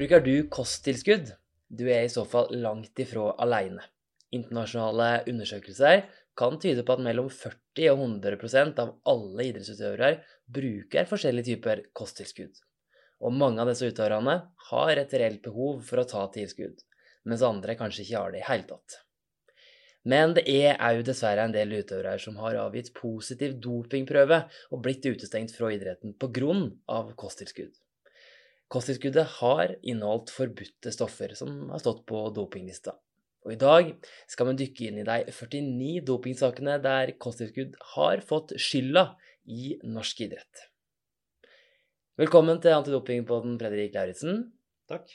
Bruker du kosttilskudd? Du er i så fall langt ifra aleine. Internasjonale undersøkelser kan tyde på at mellom 40 og 100% av alle idrettsutøvere bruker forskjellige typer kosttilskudd. Og mange av disse utøverne har et reelt behov for å ta tilskudd, mens andre kanskje ikke har det i hele tatt. Men det er òg dessverre en del utøvere som har avgitt positiv dopingprøve og blitt utestengt fra idretten pga. kosttilskudd. Kosttilskuddet har inneholdt forbudte stoffer som har stått på dopinglista. Og i dag skal vi dykke inn i de 49 dopingsakene der kosttilskudd har fått skylda i norsk idrett. Velkommen til Antidopingpodden, Fredrik Lauritzen. Takk.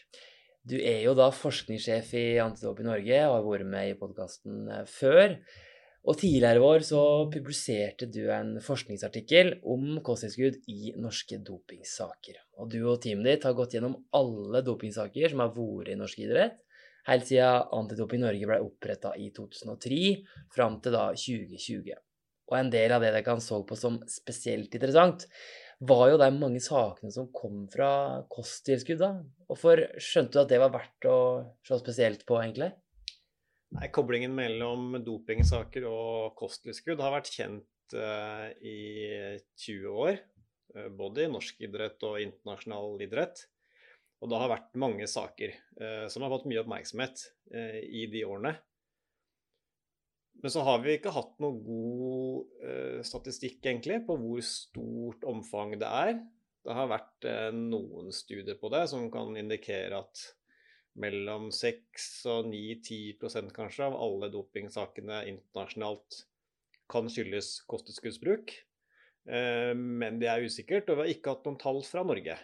Du er jo da forskningssjef i Antidoping Norge og har vært med i podkasten eh, før. Og tidligere i år så publiserte du en forskningsartikkel om kosttilskudd i norske dopingsaker. Og du og teamet ditt har gått gjennom alle dopingsaker som har vært i norsk idrett, helt siden Antidoping Norge ble oppretta i 2003, fram til da 2020. Og en del av det dere kan så på som spesielt interessant, var jo de mange sakene som kom fra kosttilskudd. da. Hvorfor skjønte du at det var verdt å se spesielt på, egentlig? Nei, Koblingen mellom dopingsaker og kosttilskudd har vært kjent uh, i 20 år. Uh, både i norsk idrett og internasjonal idrett. Og det har vært mange saker uh, som har fått mye oppmerksomhet i de årene. Men så har vi ikke hatt noe god uh, statistikk egentlig på hvor stort omfang det er. Det har vært uh, noen studier på det som kan indikere at mellom 6 og 9-10% kanskje av alle dopingsakene internasjonalt kan skyldes kosttilskuddsbruk. Uh, men det er usikkert, og vi har ikke hatt noen tall fra Norge.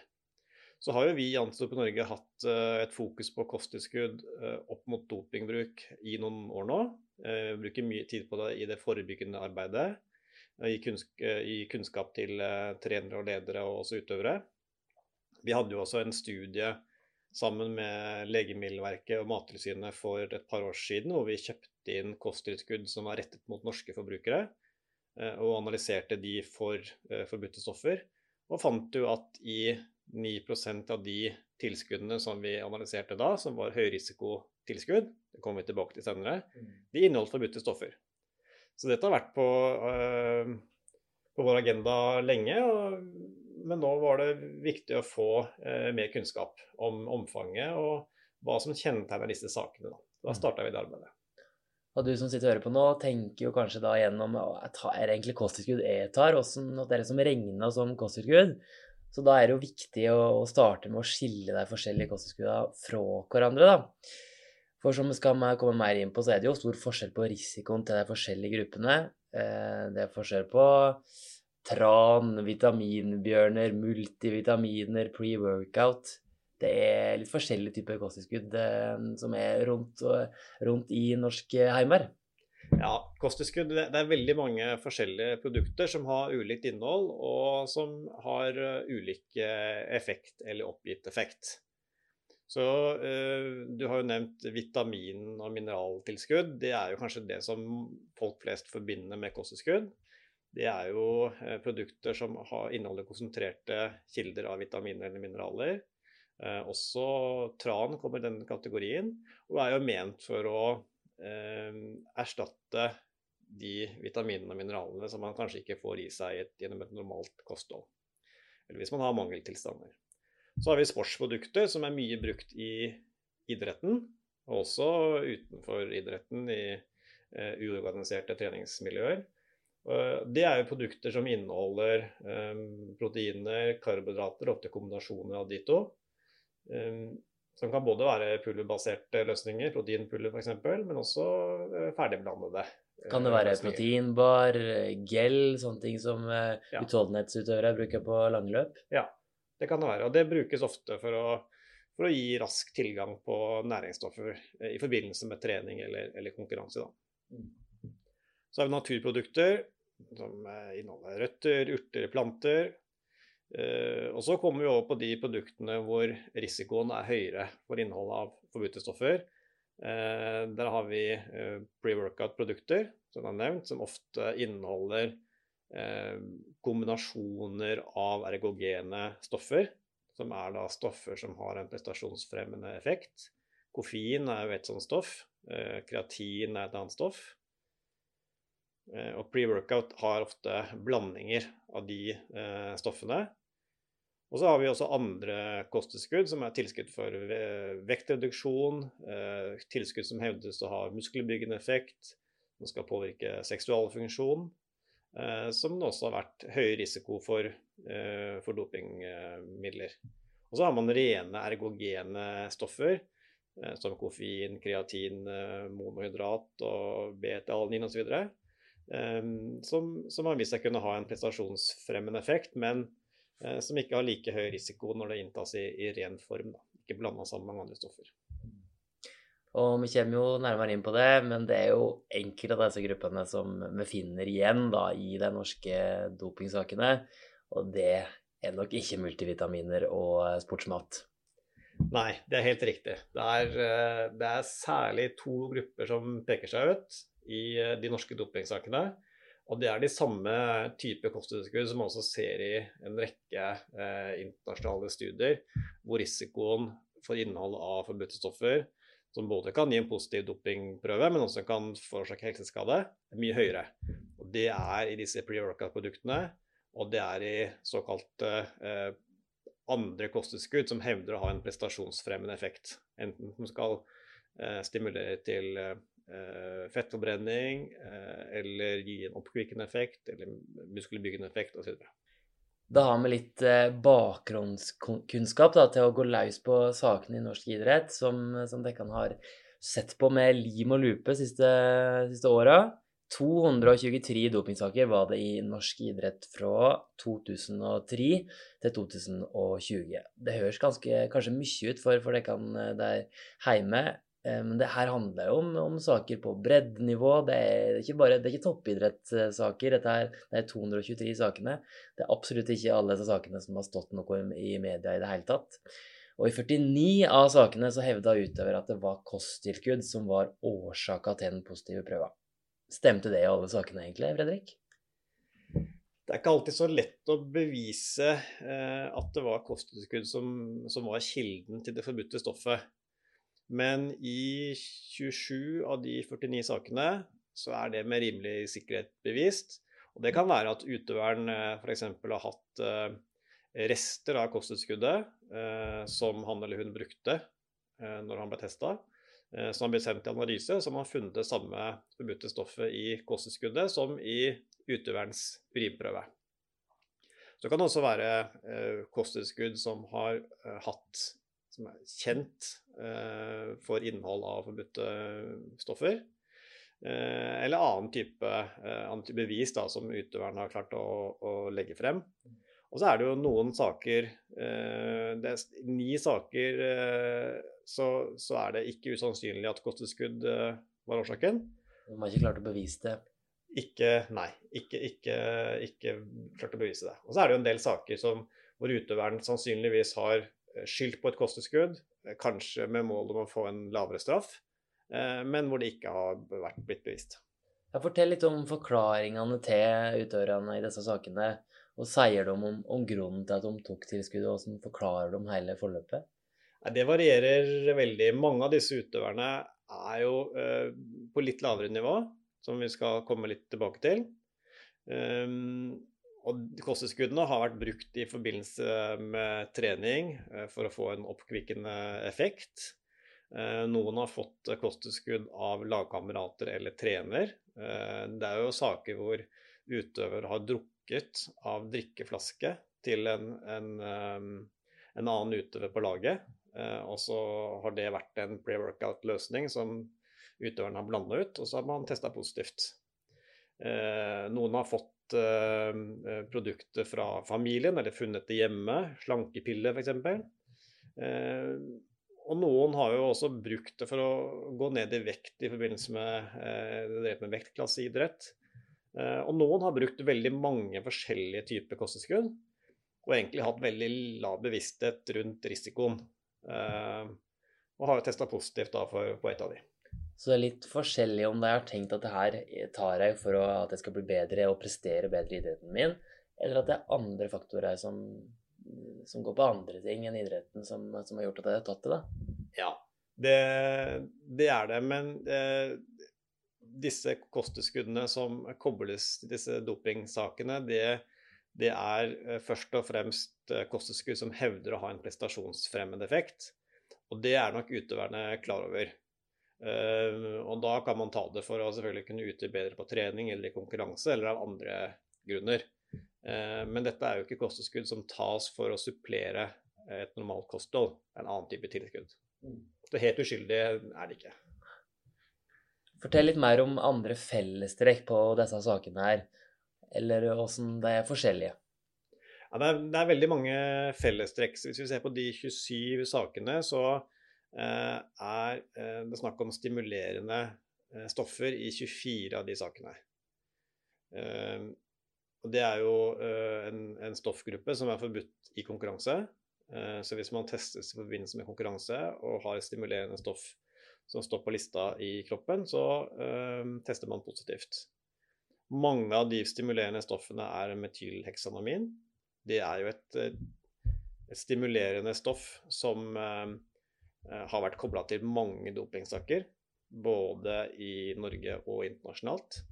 Så har jo vi i Antidop Norge hatt et fokus på kosttilskudd opp mot dopingbruk i noen år nå. Vi bruker mye tid på det i det forebyggende arbeidet. I kunnskap til trenere og ledere og også utøvere. Vi hadde jo også en studie sammen med Legemiddelverket og Mattilsynet for et par år siden, hvor vi kjøpte inn kosttilskudd som var rettet mot norske forbrukere, og analyserte de for forbudte stoffer. Og fant jo at i 9% av de tilskuddene som vi analyserte da, som var høyrisikotilskudd, det kommer vi tilbake til senere, mm. de inneholdt forbudte stoffer. Så dette har vært på, øh, på vår agenda lenge, og, men nå var det viktig å få øh, mer kunnskap om omfanget og hva som kjennetegner disse sakene. Da, da mm. starta vi det arbeidet. Og du som sitter og hører på nå, tenker jo kanskje da gjennom er det egentlig kosttilskudd jeg tar? Åssen det er det som regna som kosttilskudd? Så da er det jo viktig å starte med å skille de forskjellige kosttilskuddene fra hverandre, da. For som vi skal komme mer inn på, så er det jo stor forskjell på risikoen til de forskjellige gruppene. Eh, det er forskjell på tran, vitaminbjørner, multivitaminer, pre-workout. Det er litt forskjellige typer kosttilskudd eh, som er rundt, rundt i norske heimer. Ja, kosttilskudd det er veldig mange forskjellige produkter som har ulikt innhold, og som har eh, ulik effekt eller oppgitt effekt. Så Du har jo nevnt vitamin- og mineraltilskudd. Det er jo kanskje det som folk flest forbinder med kosttilskudd. Det er jo uh, produkter som inneholder konsentrerte kilder av vitaminer eller mineraler. Eh, også tran kommer i denne kategorien, og er jo ment for å erstatte de vitaminene og mineralene som man kanskje ikke får i seg gjennom et normalt kosthold. Eller hvis man har mangeltilstander. Så har vi sportsprodukter som er mye brukt i idretten, og også utenfor idretten i eh, uorganiserte treningsmiljøer. Uh, det er jo produkter som inneholder um, proteiner, karbohydrater, ofte kombinasjoner av de to. Um, som kan både være pulverbaserte løsninger, proteinpulver f.eks., men også ferdigblandede. Kan det være proteinbar, gel, sånne ting som utholdenhetsutøvere bruker på langløp? Ja, det kan det være. Og det brukes ofte for å, for å gi rask tilgang på næringsstoffer eh, i forbindelse med trening eller, eller konkurranse. Da. Så har vi naturprodukter som eh, inneholder røtter, urter, planter. Eh, og så kommer vi over på de produktene hvor risikoen er høyere for innholdet av forbudte stoffer. der har vi pre-workout-produkter, som er nevnt, som ofte inneholder Eh, kombinasjoner av ergogene stoffer som er da stoffer som har en prestasjonsfremmende effekt. Koffein er jo et sånt stoff. Eh, kreatin er et annet stoff. Eh, og pre-workout har ofte blandinger av de eh, stoffene. Og så har vi også andre kosttilskudd, som er tilskudd for vektreduksjon, tilskudd som hevdes å ha muskelbyggende effekt, som skal påvirke seksualfunksjon, som det også har vært høy risiko for, for dopingmidler. Og så har man rene ergogene stoffer, Eh, som koffein, kreatin, eh, monohydrat og beta-alanin osv. Som, som har vist seg kunne ha en prestasjonsfremmende effekt, men eh, som ikke har like høy risiko når det inntas i, i ren form. Da. Ikke blanda sammen med mange andre stoffer. Og vi kommer jo nærmere inn på det, men det er jo enkelte av disse gruppene som vi finner igjen da, i de norske dopingsakene. Og det er nok ikke multivitaminer og sportsmat. Nei, det er helt riktig. Det er, eh, det er, særlig to grupper som peker seg ut i eh, de norske dopingsakene. Og det er de samme type kosttilskudd som man også ser i en rekke eh, internasjonale studier, hvor risikoen for innhold av forbudte stoffer, som både kan gi en positiv dopingprøve, men også kan forårsake helseskade, er mye høyere. Og Det er i disse pre-workout-produktene, og det er i såkalte eh, andre kosttilskudd som hevder å ha en prestasjonsfremmende effekt. Enten som skal eh, stimulere til eh, fettforbrenning, eh, eller gi en oppkvikkende effekt, eller muskelbyggende effekt osv. Da har vi litt eh, bakgrunnskunnskap da, til å gå løs på sakene i norsk idrett, som, som dere har sett på med lim og lupe siste, siste åra. 223 dopingsaker var det i norsk idrett fra 2003 til 2020. Det høres ganske, kanskje mye ut for, for dere der hjemme, eh, men det her handler jo om, om saker på breddenivå. Det er ikke bare det er ikke toppidrettssaker. Dette er, det er 223 sakene. Det er absolutt ikke alle disse sakene som har stått noe i media i det hele tatt. Og i 49 av sakene så hevda utøver at det var kosttilskudd som var årsaka til den positive prøva. Stemte det i alle sakene, egentlig, Fredrik? Det er ikke alltid så lett å bevise eh, at det var kosttilskudd som, som, var kilden til det forbudte stoffet. Men i 27 av de 49 sakene så er det med rimelig sikkerhet bevist. Og det kan være at utøveren eh, f.eks. har hatt eh, rester av kosttilskuddet eh, som han eller hun brukte når han ble testa. Som har blitt sendt til analyse, så har funnet det samme forbudte stoffet i kosttilskuddet som i utøverens urinprøve. Så det kan også være kosttilskudd som har hatt som er kjent eh, for innhold av forbudte stoffer. Eh, eller annen type, eh, annen type bevis da, som utøveren har klart å, å legge frem. Og så er det jo noen saker Det er ni saker så, så, er det ikke usannsynlig at kosttilskudd uh, var årsaken. De har ikke klart å bevise det? Ikke, nei, ikke, ikke, ikke, klart å bevise det. Og så er det jo en del saker som, hvor utøveren sannsynligvis har eh, skyldt på et kosttilskudd, eh, kanskje med mål om å få en lavere straff, men hvor det ikke har vært blitt bevist. Fortell litt om forklaringene til utøverne i disse sakene. Og sier de om, om grunnen til at de tok tilskuddet, og hvordan forklarer de hele forløpet? Det varierer veldig. Mange av disse utøverne er jo eh, på litt lavere nivå, som vi skal komme litt tilbake til. Um, og kosttilskuddene har vært brukt i forbindelse med trening eh, for å få en oppkvikkende effekt. Eh, noen har fått kosttilskudd av lagkamerater eller trener. Eh, det er jo saker hvor utøver har drukket av drikkeflaske til en, en, en annen utøver på laget. Og så har det vært en pre-workout-løsning som utøveren har blanda ut, og så har man testa positivt. Noen har fått eh, produkter fra familien eller funnet det hjemme, slankepiller f.eks. Og noen har jo også brukt det for å gå ned i vekt i forbindelse med, eh, med vektklasseidrett. Og noen har brukt veldig mange forskjellige typer kosttilskudd, og egentlig hatt veldig lav bevissthet rundt risikoen. Og har jo testa positivt da for, på et av de. Så det er litt forskjellig om jeg har tenkt at det her tar jeg for at jeg skal bli bedre og prestere bedre i idretten min, eller at det er andre faktorer som som går på andre ting enn idretten, som, som har gjort at jeg har tatt det, da? Ja, det, det er det. Men eh, disse kosttilskuddene som kobles til disse dopingsakene, det, det er eh, først og fremst eh, kosttilskudd som hevder å ha en prestasjonsfremmende effekt. Og det er nok utøverne klar over. Uh, og da kan man ta det for å selvfølgelig kunne ute bedre på trening eller i konkurranse, eller av andre grunner. Uh, men dette er jo ikke kosttilskudd som tas for å supplere et normalt kosthold, en annen type tilskudd. Så helt uskyldig er det ikke. Fortell litt mer om andre fellestrekk på disse sakene her, eller åssen det er forskjellige. Ja, det, er, det, er, veldig mange fellestrekk. Hvis vi ser på de 27 sakene, så eh, er eh, det snakk om stimulerende eh, stoffer i 24 av de sakene. Eh, og Det er jo eh, en, en, stoffgruppe som er forbudt i konkurranse. Eh, så hvis man testes i forbindelse med konkurranse og har stimulerende stoff som står på lista i kroppen, så øh, tester man positivt. Mange av de stimulerende stoffene er metylheksanamin. Det er jo et, et stimulerende stoff som øh, har vært kobla til mange dopingsaker, både i Norge og internasjonalt.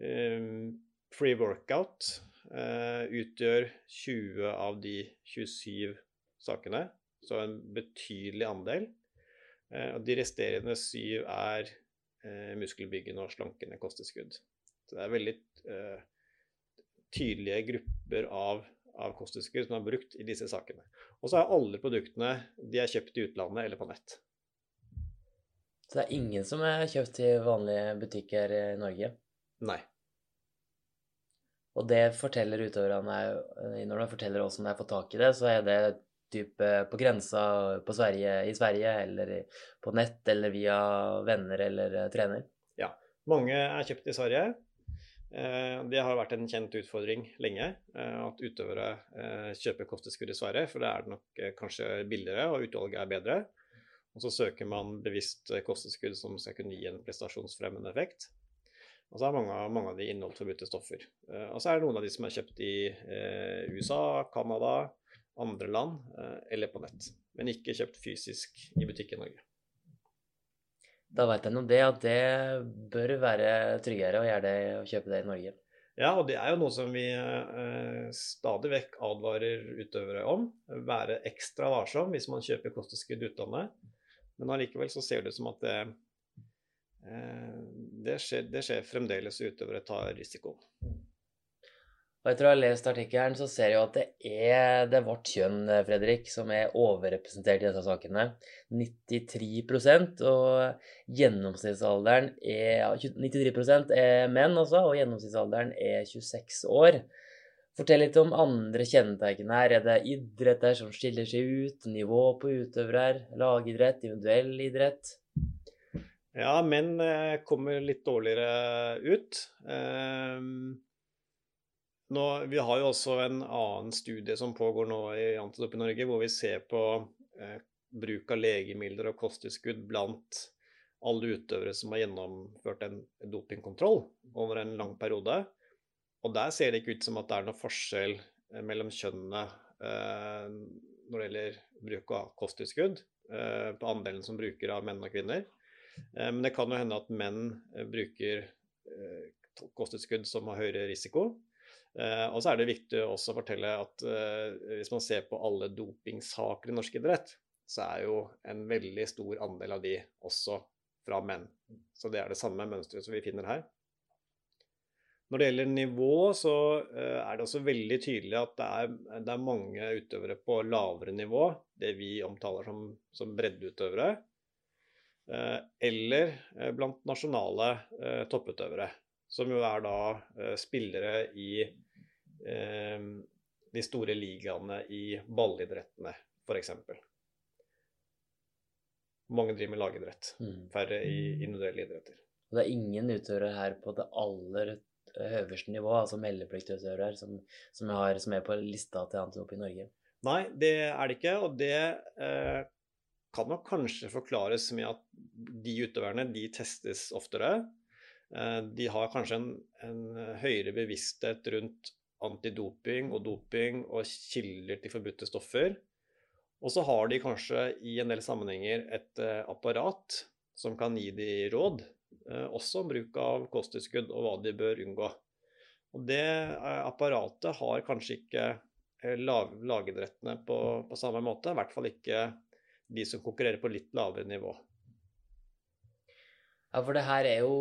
Um, free workout uh, utgjør 20 av de 27 sakene, så en betydelig andel. Eh, de resterende syv er eh, muskelbyggende og slankende kosttilskudd. Så det er veldig eh, tydelige grupper av, av kosttilskudd som er brukt i disse sakene. Og så er alle produktene de er kjøpt i utlandet eller på nett. Så det er ingen som er kjøpt i vanlige butikker i Norge? Nei. Og det forteller utøverne Når de forteller oss om de har fått tak i det, så er det type på grensa på Sverige, i Sverige, eller på nett, eller via venner eller eh, trener? Ja. Mange er kjøpt i Sverige. Eh, det har vært en kjent utfordring lenge eh, at utøvere kjøper kosttilskudd i Sverige, for det er nok kanskje billigere og utvalget er bedre. Og så søker man bevisst kosttilskudd som skal kunne gi en prestasjonsfremmende effekt. Og så er mange, mange av de inneholdt forbudte stoffer. Og så er det noen av de som er kjøpt i USA, Canada, andre land eh, eller på nett, men ikke kjøpt fysisk i butikk i Norge. Da vet jeg nå det, at det bør være tryggere å gjøre det å kjøpe det i Norge. Ja, og det er jo noe som vi eh, stadig vekk advarer utøvere om. Være ekstra varsom hvis man kjøper kosttilskudd utlandet. Men allikevel så ser det ut som at det, eh, det, skjer, det skjer fremdeles utøvere tar risikoen. Og etter å ha lest artikkelen, så ser jeg at det er det vårt kjønn, Fredrik, som er overrepresentert i disse sakene. 93% og gjennomsnittsalderen er 93% er menn også, og gjennomsnittsalderen er 26 år. Fortell litt om andre kjennetegn her. Er det idretter som skiller seg ut? Nivå på utøvere? Lagidrett? Individuell idrett? Ja, menn eh, kommer litt dårligere ut. Um nå, vi har jo også en annen studie som pågår nå i Antidop i Norge, hvor vi ser på eh, bruk av legemidler og kosttilskudd blant alle utøvere som har gjennomført en dopingkontroll over en lang periode. Og der ser det ikke ut som at det er noe forskjell eh, mellom kjønnene eh, når det gjelder bruk av kosttilskudd, eh, på andelen som bruker av menn og kvinner. Eh, men det kan jo hende at menn eh, bruker kosttilskudd som har høyere risiko, Uh, og så er det viktig også å fortelle at uh, hvis man ser på alle dopingsaker i norsk idrett, så er jo en veldig stor andel av de også fra menn. Så det er det samme mønsteret som vi finner her. Når det gjelder nivå, så uh, er det også veldig tydelig at det er, det er, mange utøvere på lavere nivå, det vi omtaler som, som breddeutøvere, eller blant nasjonale topputøvere. Som jo er da uh, spillere i uh, de store ligaene i ballidrettene, f.eks. Mange driver med lagidrett, mm. færre i individuelle idretter. Og det er ingen utøvere her på det aller høverste nivå, altså meldepliktutøvere, som, som, som, er på lista til Antidop i Norge? Nei, det er det ikke. Og det eh, kan nok kanskje forklares med at de utøverne de testes oftere. Eh, de har kanskje en, en, høyere bevissthet rundt antidoping og doping og kilder til forbudte stoffer. Og så har de kanskje i en del sammenhenger et uh, apparat som kan gi de råd, uh, også om bruk av kosttilskudd og hva de bør unngå. Og det apparatet har kanskje ikke lagidrettene på, på samme måte, i hvert fall ikke de som konkurrerer på litt lavere nivå. Ja, for det her er jo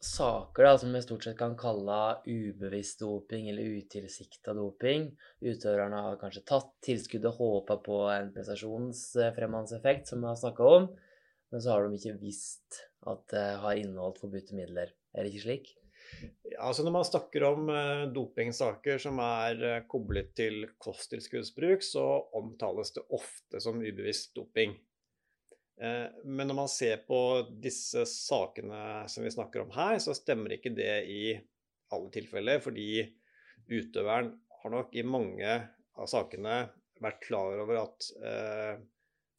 saker da, som vi stort sett kan kalle ubevisst doping eller utilsikta doping. Utøverne har kanskje tatt tilskuddet og håpa på en prestasjonsfremmende effekt, som vi har snakka om, men så har de ikke visst at det har inneholdt forbudte midler. Er det ikke slik? Ja, altså Når man snakker om uh, dopingsaker som er uh, koblet til kosttilskuddsbruk, så omtales det ofte som ubevisst doping. Eh, men når man ser på disse sakene som vi snakker om her, så stemmer ikke det i alle tilfeller. Fordi utøveren har nok i mange av sakene vært klar over at eh,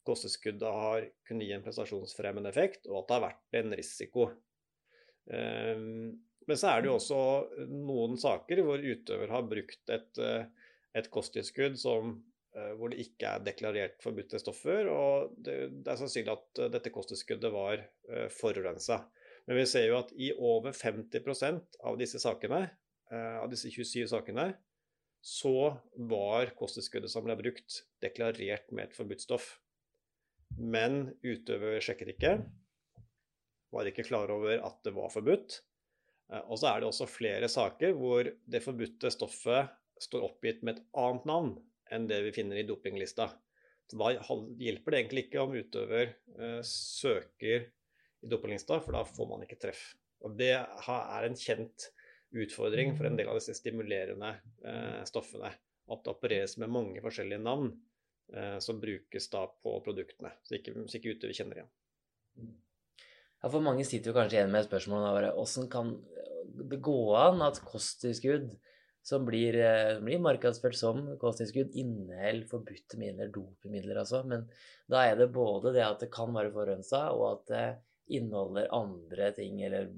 kosteskuddet har kunnet gi en prestasjonsfremmende effekt, og at det har vært en risiko. Eh, men så er det jo også noen saker hvor utøver har brukt et, eh, et kosttilskudd som hvor det ikke er deklarert forbudte stoffer. Og det, det er sannsynlig at eh, dette kosttilskuddet var uh, forurensa. Men vi ser jo at i over 50% av disse sakene, uh, av disse 27 sakene, så var kosttilskuddet som ble brukt, deklarert med et forbudt stoff. Men utøver sjekket ikke, var ikke klar over at det var forbudt. Og så er det også flere saker hvor det forbudte stoffet står oppgitt med et annet navn enn det vi finner i dopinglista. Så Da hjelper det egentlig ikke om utøver eh, søker i dopinglista, for da får man ikke treff. Og Det er en kjent utfordring for en del av disse stimulerende eh, stoffene. At det opereres med mange forskjellige navn eh, som brukes da på produktene, så ikke, så ikke utøver kjenner igjen. Ja, for mange sitter jo kanskje igjen med spørsmålet hvordan kan det gå an at kosttilskudd som blir, eh, blir markedsført som kosttilskudd, inneholder forbudte midler, dopemidler altså. Men da er det både det at det kan være forurensa, og at det inneholder andre ting eller,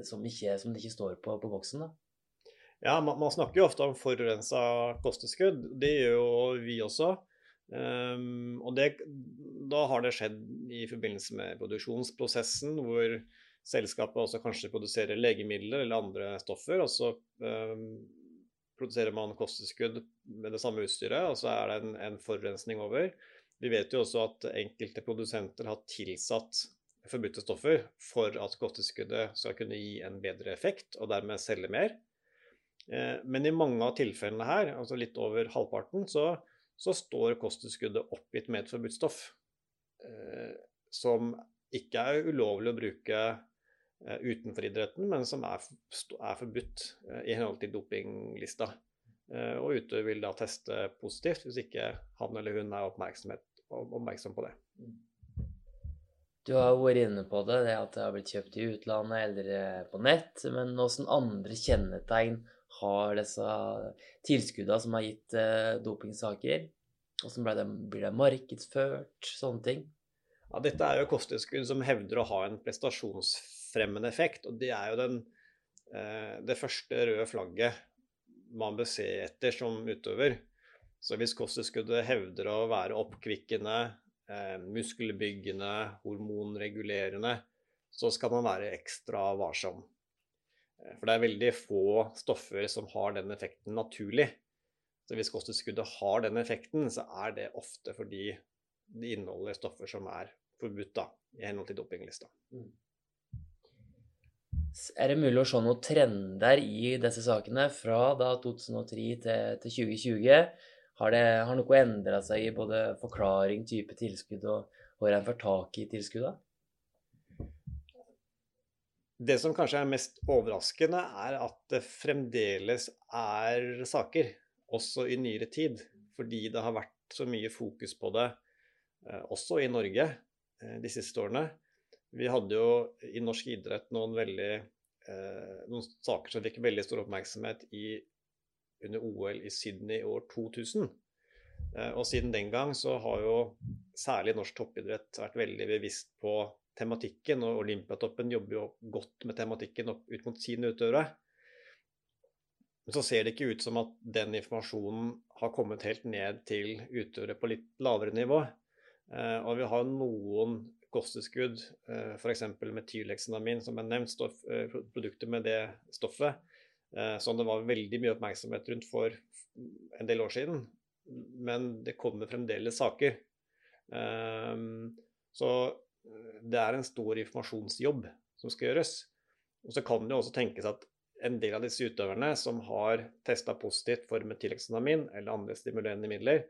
som, ikke, som det ikke står på på boksen. da. Ja, man, man, snakker jo ofte om forurensa kosttilskudd. Det gjør jo vi også. Um, og det, da har det skjedd i forbindelse med produksjonsprosessen, hvor selskapet også kanskje produserer legemidler eller andre stoffer. og så um, produserer man kosttilskudd med det samme utstyret, og så er det en, en, forurensning over. Vi vet jo også at enkelte produsenter har tilsatt forbudte stoffer for at kosttilskuddet skal kunne gi en bedre effekt, og dermed selge mer. Eh, men i mange av tilfellene her, altså litt over halvparten, så, så står kosttilskuddet oppgitt med et forbudt stoff. Eh, som ikke er ulovlig å bruke utenfor idretten, men som er, er forbudt eh, i henhold til dopinglista. Eh, og utøver vil da teste positivt hvis ikke han eller hun er oppmerksom på det. Du har vært inne på det, det at det har blitt kjøpt i utlandet eller på nett. Men hvilke andre kjennetegn har disse tilskuddene som har gitt dopingsaker? Hvordan blir det markedsført? Sånne ting. Ja, dette er jo kosttilskudd som hevder å ha en prestasjonsfremmende effekt. og Det er jo den, eh, det første røde flagget man bør se etter som utøver. Så hvis kosttilskuddet hevder å være oppkvikkende, eh, muskelbyggende, hormonregulerende, så skal man være ekstra varsom. Eh, for det er veldig få stoffer som har den effekten naturlig. Så hvis kosttilskuddet har den effekten, så er det ofte fordi det inneholder stoffer som er forbudt da, i henhold til dopinglista. Mm. Er det mulig å se noen trender i disse sakene fra da 2003 til, til 2020? Har, det, har noe endra seg i både forklaring, type tilskudd og hvor en får tak i tilskuddene? Det som kanskje er mest overraskende, er at det fremdeles er saker, også i nyere tid. Fordi det har vært så mye fokus på det Eh, også i Norge de siste årene. Vi hadde jo i norsk idrett noen, veldig, eh, noen saker som fikk veldig stor oppmerksomhet i, under OL i Sydney i år 2000. Og siden den gang så har jo særlig norsk toppidrett vært veldig bevisst på tematikken, og Olympiatoppen jobber jo godt med tematikken opp ut mot sine utøvere. Men så ser det ikke ut som at den informasjonen har kommet helt ned til utøvere på litt lavere nivå. Eh, og vi har noen kosttilskudd, eh, f.eks. metylhexanamin, som er nevnt, stoff, eh, produkter med det stoffet, som det var veldig mye oppmerksomhet rundt for en del år siden. Men det kommer fremdeles saker. Så det er en stor informasjonsjobb som skal gjøres. Og så kan det også tenkes at en del av disse utøverne som har testa positivt for metylhexanamin eller andre stimulerende midler,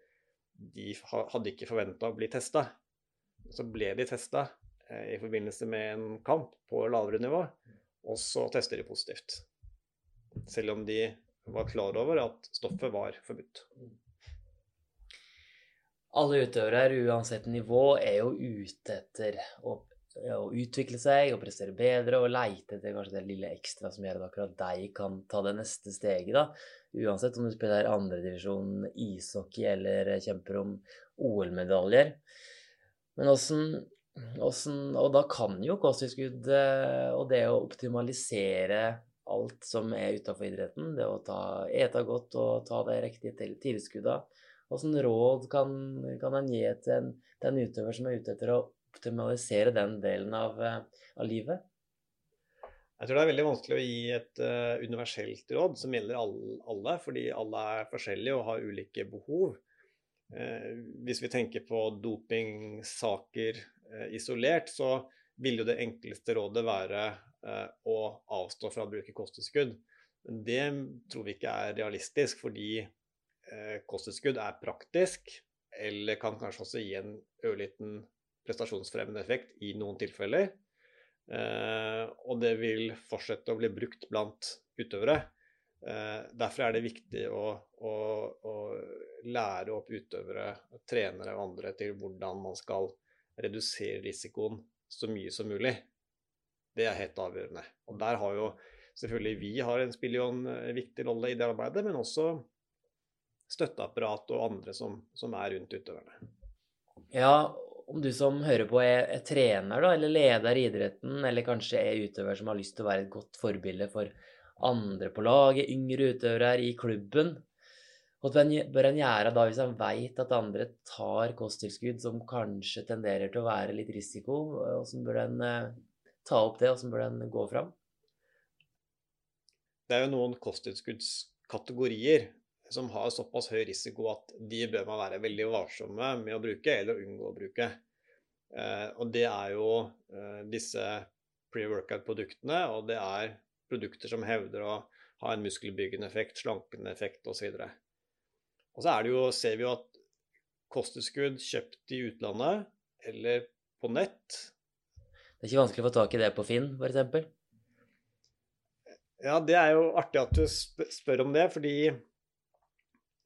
de hadde ikke forventa å bli testa. Så ble de testa eh, i forbindelse med en kamp på lavere nivå, og så tester de positivt. Selv om de var klar over at stoffet var forbudt. Alle utøvere, uansett nivå, er jo ute etter å å utvikle seg og prestere bedre og leite etter kanskje det lille ekstra som gjør at akkurat deg kan ta det neste steget. da. Uansett om du spiller andredivisjon ishockey eller kjemper om OL-medaljer. Men åssen Og da kan jo kosttilskudd eh, og det å optimalisere alt som er utafor idretten, det å ta, ete godt og ta de riktige tilskuddene Åssen råd kan, kan en gi til en, til en utøver som er ute etter å optimalisere den delen av, eh, av, livet? Jeg tror det er veldig vanskelig å gi et uh, universelt råd som gjelder alle, fordi alle er forskjellige og har ulike behov. Uh, hvis vi tenker på dopingsaker uh, isolert, så vil jo det enkleste rådet være å avstå fra å bruke kosttilskudd. Det tror vi ikke er realistisk, fordi kosttilskudd er praktisk, eller kan kanskje også gi en ørliten prestasjonsfremmende effekt i noen tilfeller. Eh, og det vil fortsette å bli brukt blant utøvere. Eh, derfor er det viktig å, å, å, lære opp utøvere, trenere og andre til hvordan man skal redusere risikoen så mye som mulig. Det er helt avgjørende. Og der har jo selvfølgelig vi har en, spiller en eh, viktig rolle i det arbeidet, men også støtteapparat og andre som, som er rundt utøverne. Ja, om du som hører på er, er, trener da, eller leder i idretten, eller kanskje er utøver som har lyst til å være et godt forbilde for andre på laget, yngre utøvere i klubben, hva bør en gjøre da hvis en vet at andre tar kosttilskudd som kanskje tenderer til å være litt risiko? Hvordan bør en eh, ta opp det, hvordan bør en gå fram? Det er jo noen kosttilskuddskategorier som har såpass høy risiko at de bør man være veldig varsomme med å bruke eller unngå å bruke. Eh, og det er jo eh, disse pre-workout-produktene, og det er produkter som hevder å ha en muskelbyggende effekt, slankende effekt osv. Og, og så er det jo, ser vi jo at kosttilskudd kjøpt i utlandet eller på nett Det er ikke vanskelig å få tak i det på Finn, f.eks.? Ja, det er jo artig at du spør om det, fordi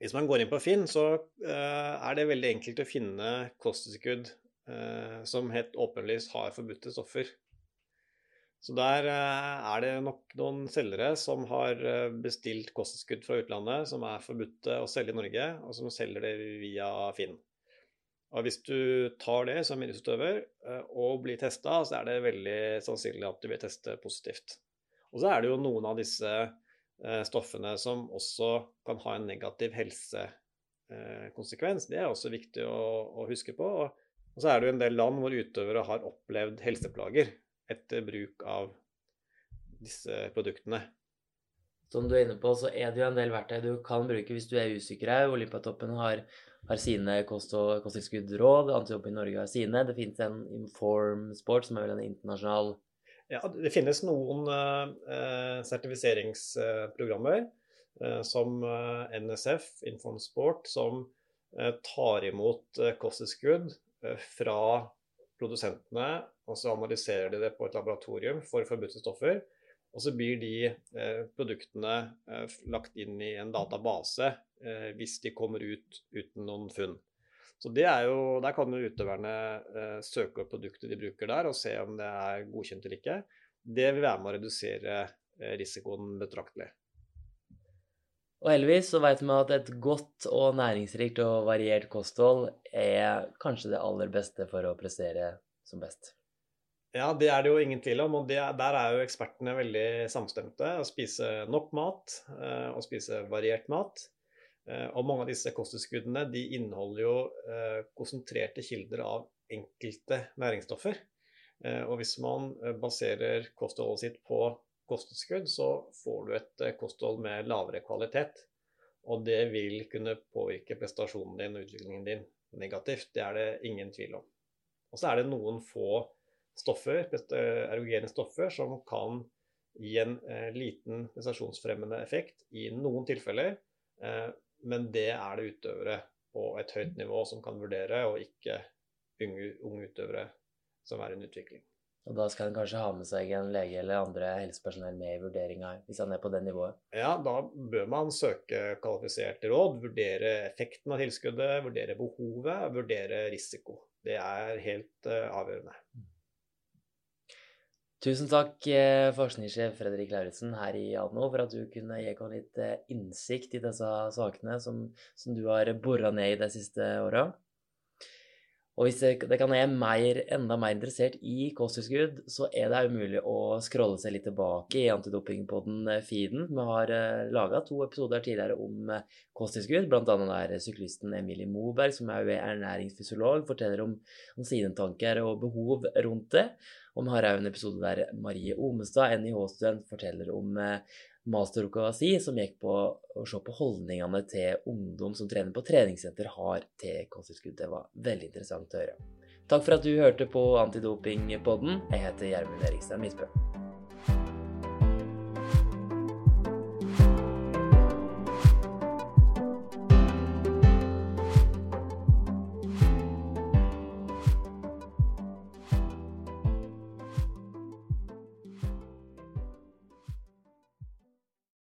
hvis man går inn på Finn, så uh, er det veldig enkelt å finne kosttilskudd uh, som helt åpenlyst har forbudte stoffer. Så der uh, er det nok noen selgere som har bestilt kosttilskudd fra utlandet som er forbudte å selge i Norge, og som selger det via Finn. Og Hvis du tar det som idrettsutøver og blir testa, så er det veldig sannsynlig at du vil teste positivt. Og så er det jo noen av disse Eh, stoffene som også kan ha en negativ helsekonsekvens. Det er også viktig å, å huske på. Og, så er det jo en del land hvor utøvere har opplevd helseplager etter bruk av disse produktene. Som du er inne på, så er det jo en del verktøy du kan bruke hvis du er usikker. Olympiatoppen har, har sine kost- og kosttilskuddsråd, i Norge har sine. Det finnes en Inform Sport, som er vel en internasjonal ja, det finnes noen uh, sertifiseringsprogrammer uh, som NSF, Inform Sport, som tar imot kosttilskudd fra produsentene, og så analyserer de det på et laboratorium for forbudte stoffer. Og så blir de produktene lagt inn i en database hvis de kommer ut uten noen funn. Så det er jo, Der kan jo utøverne eh, søke opp produktet de bruker der, og se om det er godkjent eller ikke. Det vil være med å redusere eh, risikoen betraktelig. Og heldigvis så vet vi at et godt og næringsrikt og variert kosthold er kanskje det aller beste for å prestere som best. Ja, det er det jo ingen tvil om, og det, der er jo ekspertene veldig samstemte. Å spise nok mat eh, og spise variert mat. Eh, og mange av disse kosttilskuddene de inneholder jo eh, konsentrerte kilder av enkelte næringsstoffer. Eh, og hvis man baserer kostholdet sitt på kosttilskudd, så får du et kosthold med lavere kvalitet. Og det vil kunne påvirke prestasjonen din og utviklingen din negativt. Det er det ingen tvil om. Og så er det noen få stoffer, erogene stoffer som kan gi en liten prestasjonsfremmende effekt i noen tilfeller. Men det er det utøvere på et høyt nivå som kan vurdere, og ikke unge, unge utøvere som er i en utvikling. Og da skal en kanskje ha med seg en lege eller andre helsepersonell med i vurderinga, hvis han er på det nivået? Ja, da bør man søke kvalifiserte råd, vurdere effekten av tilskuddet, vurdere behovet, vurdere risiko. Det er helt uh, avgjørende. Tusen takk, eh, forskningssjef Fredrik Lauritzen her i Adno, for at du kunne gi oss litt eh, innsikt i disse sakene som, som du har bora ned i de siste åra. Og hvis det kan være mer, enda mer interessert i kosttilskudd, så er det umulig å scrolle seg litt tilbake i Antidopingpodden-feeden. Vi har uh, laga to episoder tidligere om kosttilskudd, bl.a. der syklisten Emilie Moberg, som er ernæringsfysiolog, forteller om, om sine tanker og behov rundt det. Og vi har òg en episode der Marie Omestad, NIH-student, forteller om eh, masteroppgava si, som gikk på å se på holdningene til ungdom som trener på treningssenter, har til kosttilskudd. Det var veldig interessant å høre. Takk for at du hørte på Antidopingpodden. Jeg heter Gjermund Eriksen Misbø.